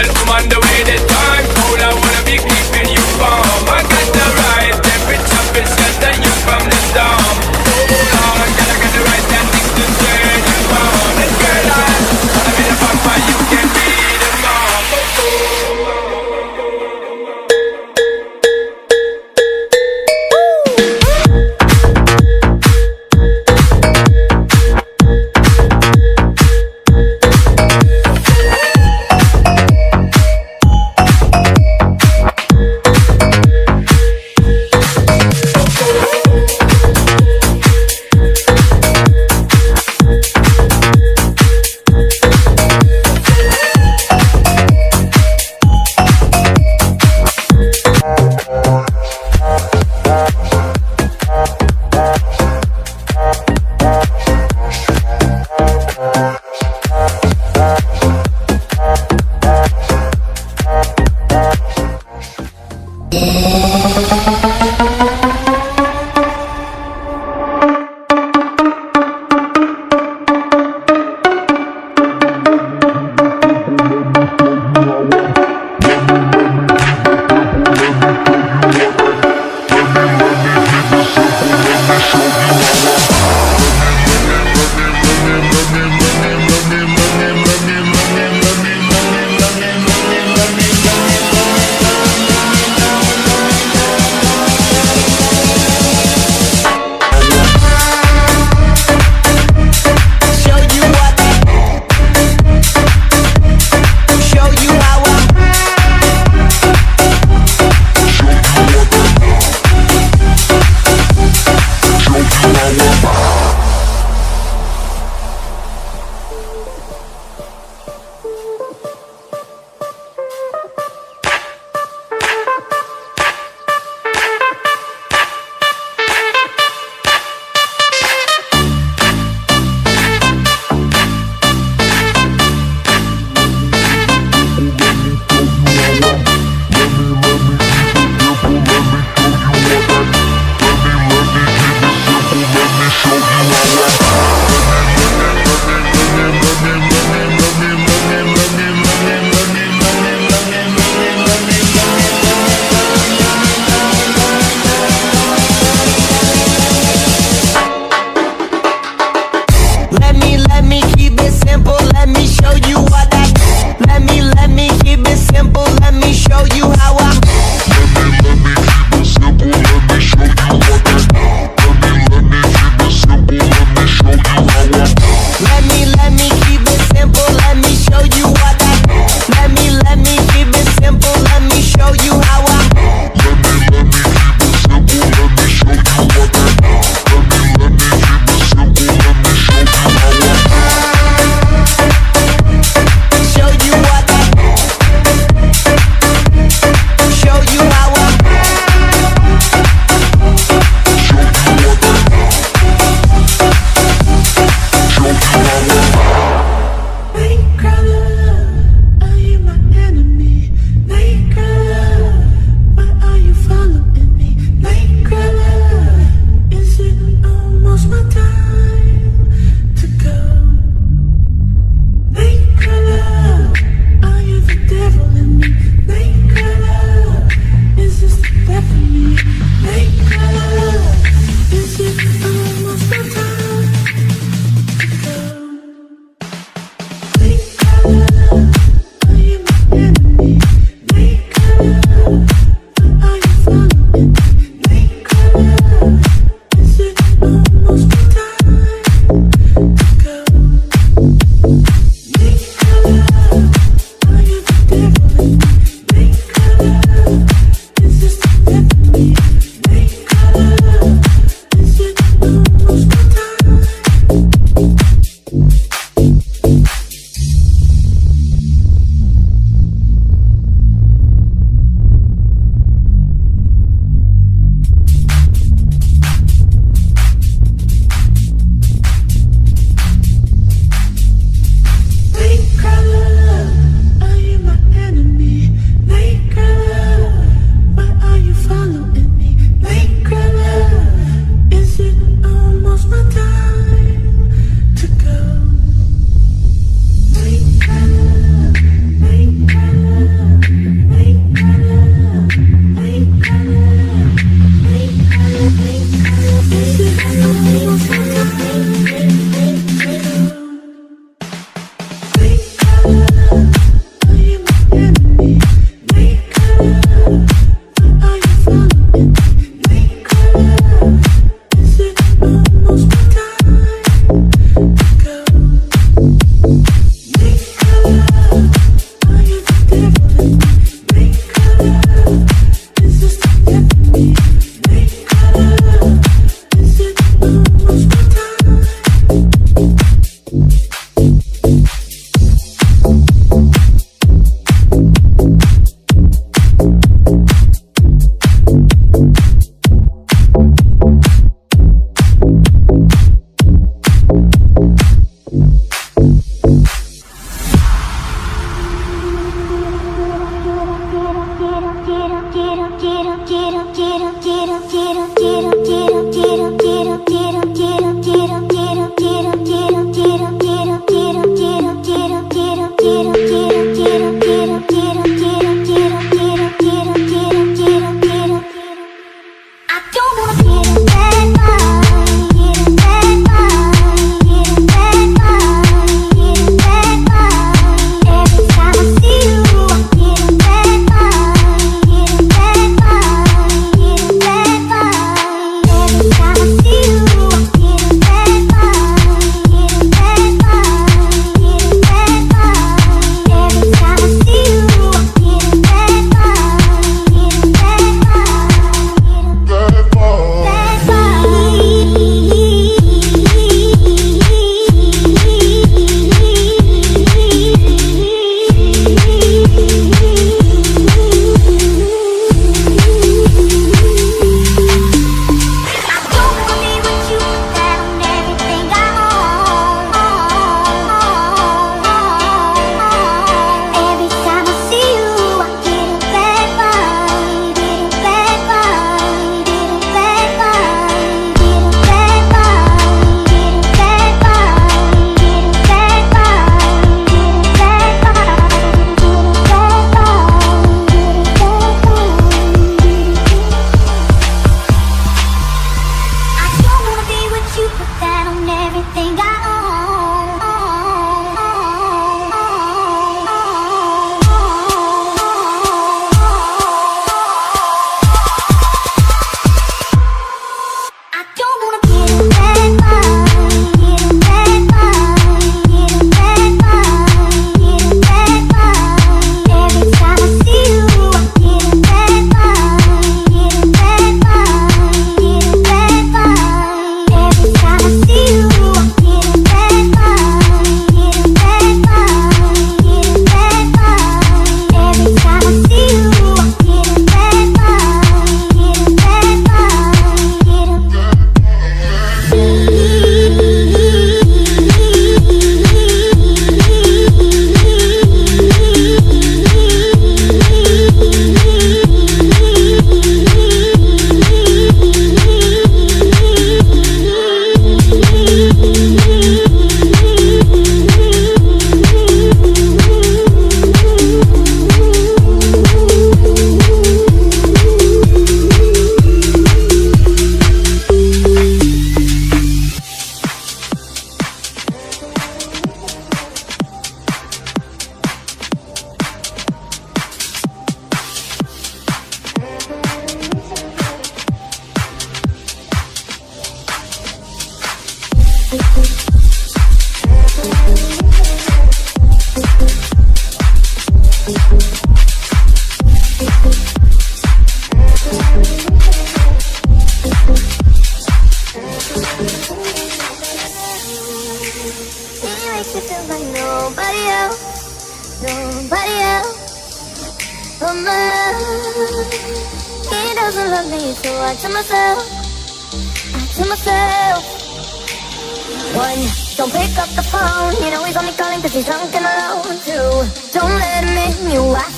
Welcome on the way that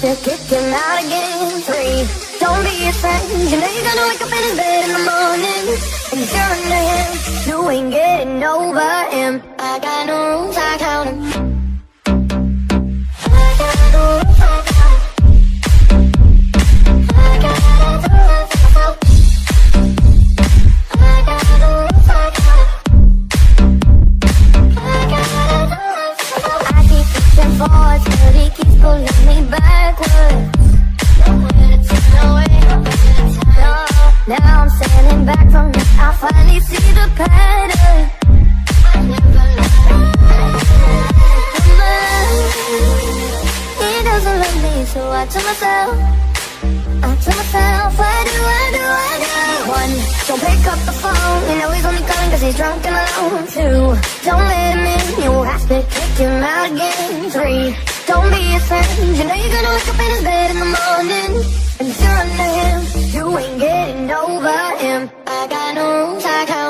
They're kicking out again. Three, don't be afraid. You know you're gonna wake up in his bed in the morning. And you're under him. You ain't getting over him. I got no rules, I count him. be his friend. You know you're gonna wake up in his bed in the morning. And turn to him. You ain't getting over him. I got no rules, I got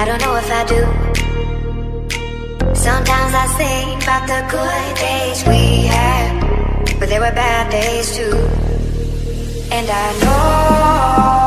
I don't know if I do. Sometimes I think about the good days we had, but there were bad days too. And I know.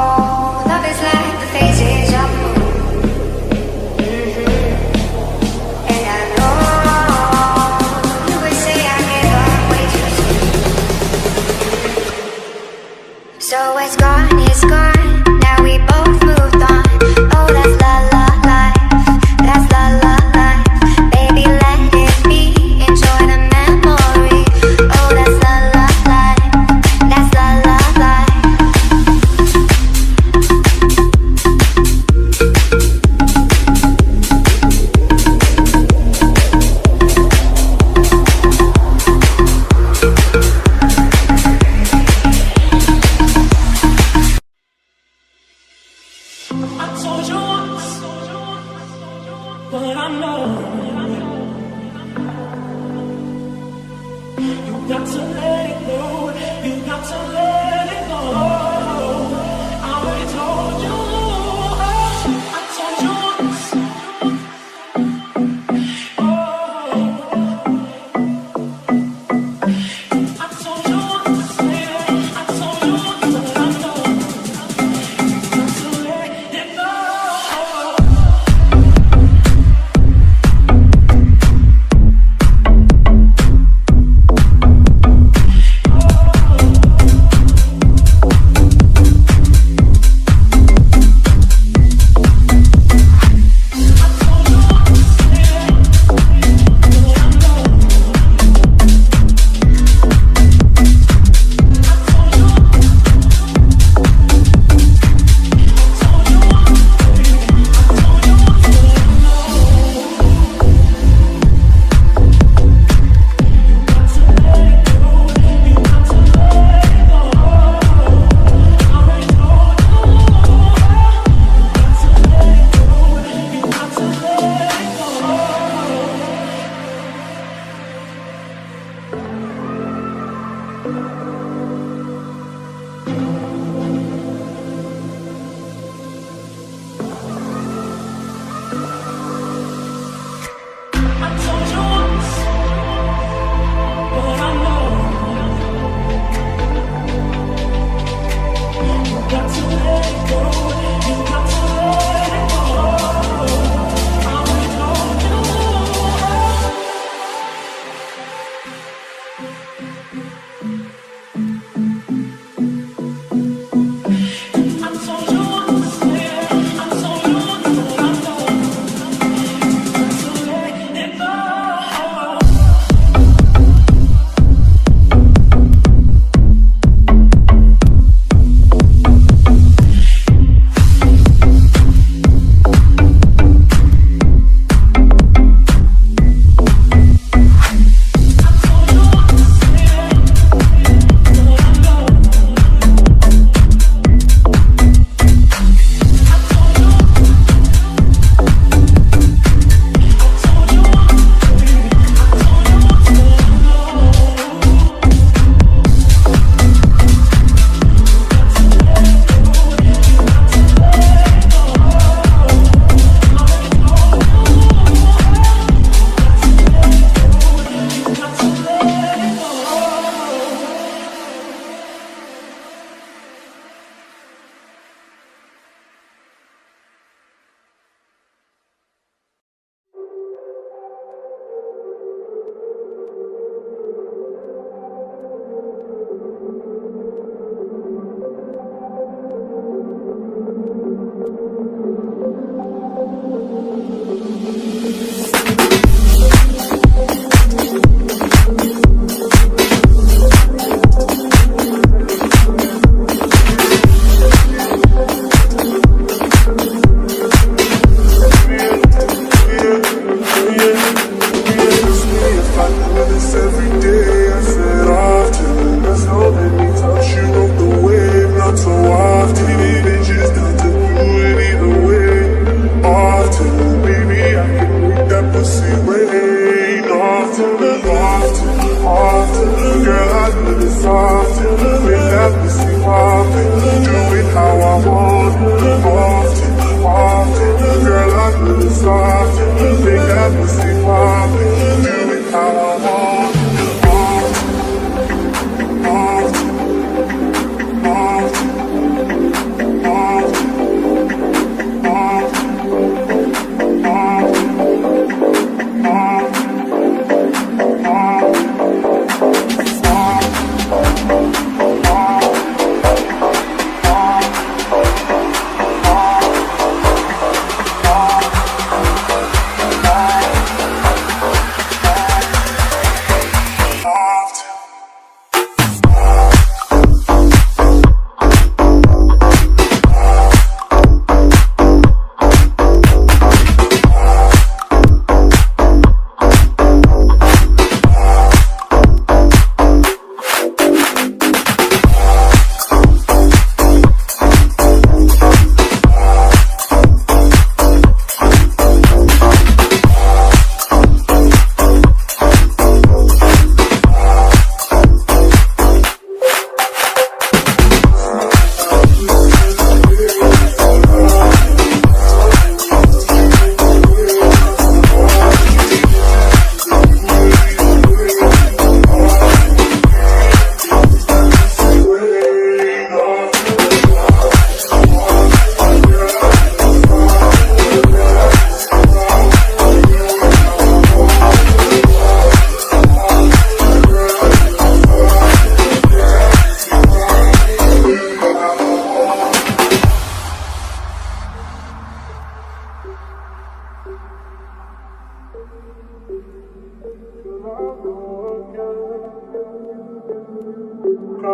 Ask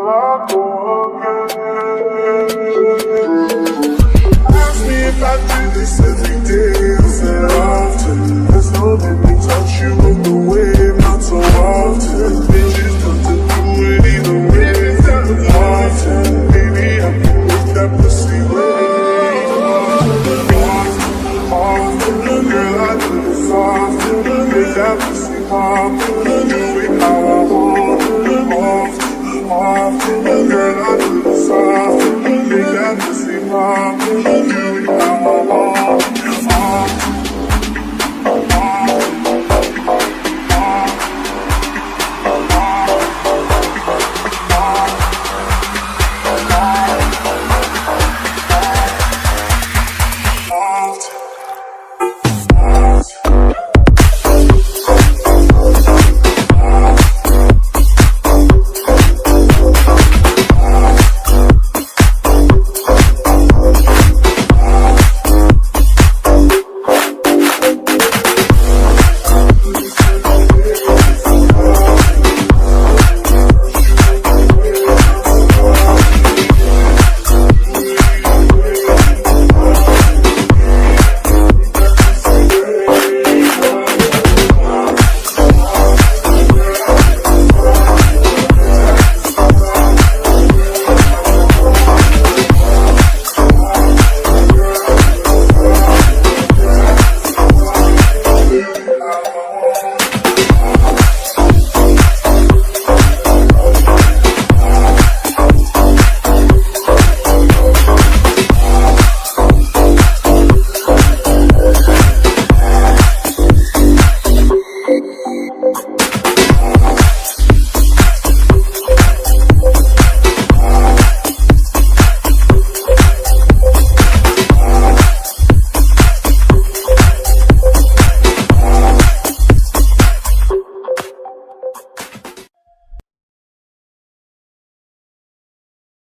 me if I do this every day, I said often. There's no let me touch you in the wave, not so often. Bitches come to do it way, it's not often. I that pussy. Often, girl, I do often. That pussy do it how I want. Often, often, girl, I do. Make that pussy pop, do it how I want.